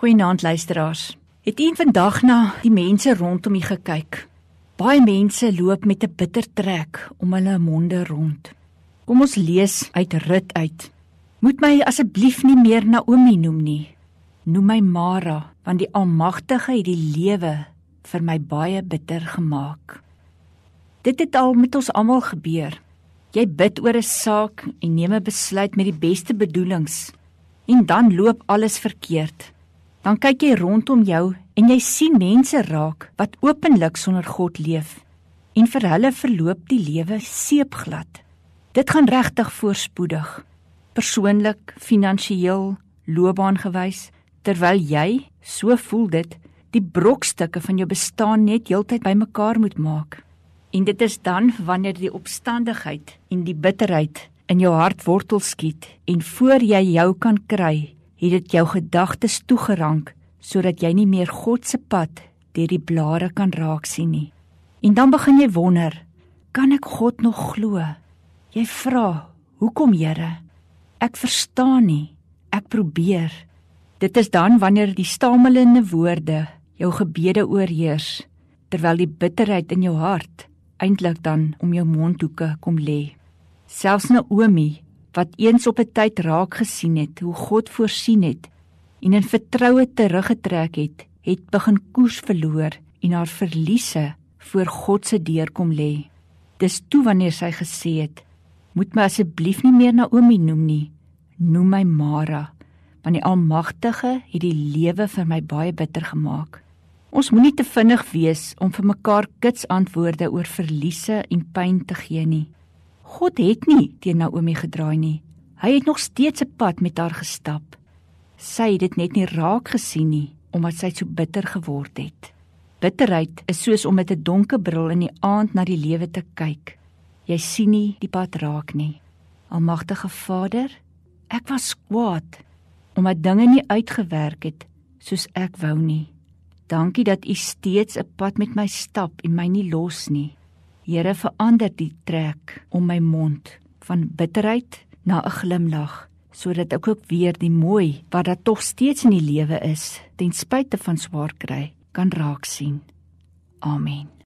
Goeienaand luisteraars. Het u vandag na die mense rondom u gekyk? Baie mense loop met 'n bitter trek om hulle monde rond. Kom ons lees uit Rut uit. Moet my asseblief nie meer Naomi noem nie. Noem my Mara, want die Almagtige het die lewe vir my baie bitter gemaak. Dit het al met ons almal gebeur. Jy bid oor 'n saak en neem 'n besluit met die beste bedoelings en dan loop alles verkeerd. Dan kyk jy rondom jou en jy sien mense raak wat openlik sonder God leef en vir hulle verloop die lewe seepglad. Dit gaan regtig voorspoedig. Persoonlik, finansiëel, loopbaangewys, terwyl jy, so voel dit, die brokstukke van jou bestaan net heeltyd bymekaar moet maak. En dit is dan wanneer die opstandigheid en die bitterheid in jou hart wortel skiet en voor jy jou kan kry, het dit jou gedagtes toegerank sodat jy nie meer God se pad deur die blare kan raak sien nie. En dan begin jy wonder, kan ek God nog glo? Jy vra, "Hoekom, Here? Ek verstaan nie. Ek probeer." Dit is dan wanneer die stamelende woorde jou gebede oorheers terwyl die bitterheid in jou hart eintlik dan om jou mondhoeke kom lê. Selfs Naomi wat eens op 'n tyd raak gesien het hoe God voorsien het en in vertroue teruggetrek het, het begin koers verloor en haar verliese voor God se deur kom lê. Dis toe wanneer sy gesê het: "Moet my asseblief nie meer Naomi noem nie, noem my Mara, want die Almagtige het die lewe vir my baie bitter gemaak." Ons moenie te vinnig wees om vir mekaar kits antwoorde oor verliese en pyn te gee nie. God het nie teen Naomi gedraai nie. Hy het nog steeds 'n pad met haar gestap. Sy het dit net nie raak gesien nie omdat sy so bitter geword het. Bitterheid is soos om met 'n donker bril in die aand na die lewe te kyk. Jy sien nie die pad raak nie. Almagtige Vader, ek was kwaad omdat dinge nie uitgewerk het soos ek wou nie. Dankie dat U steeds 'n pad met my stap en my nie los nie. Here, verander die trek om my mond van bitterheid na 'n glimlag, sodat ek ook weer die mooi wat daar tog steeds in die lewe is, ten spyte van swaar kry, kan raak sien. Amen.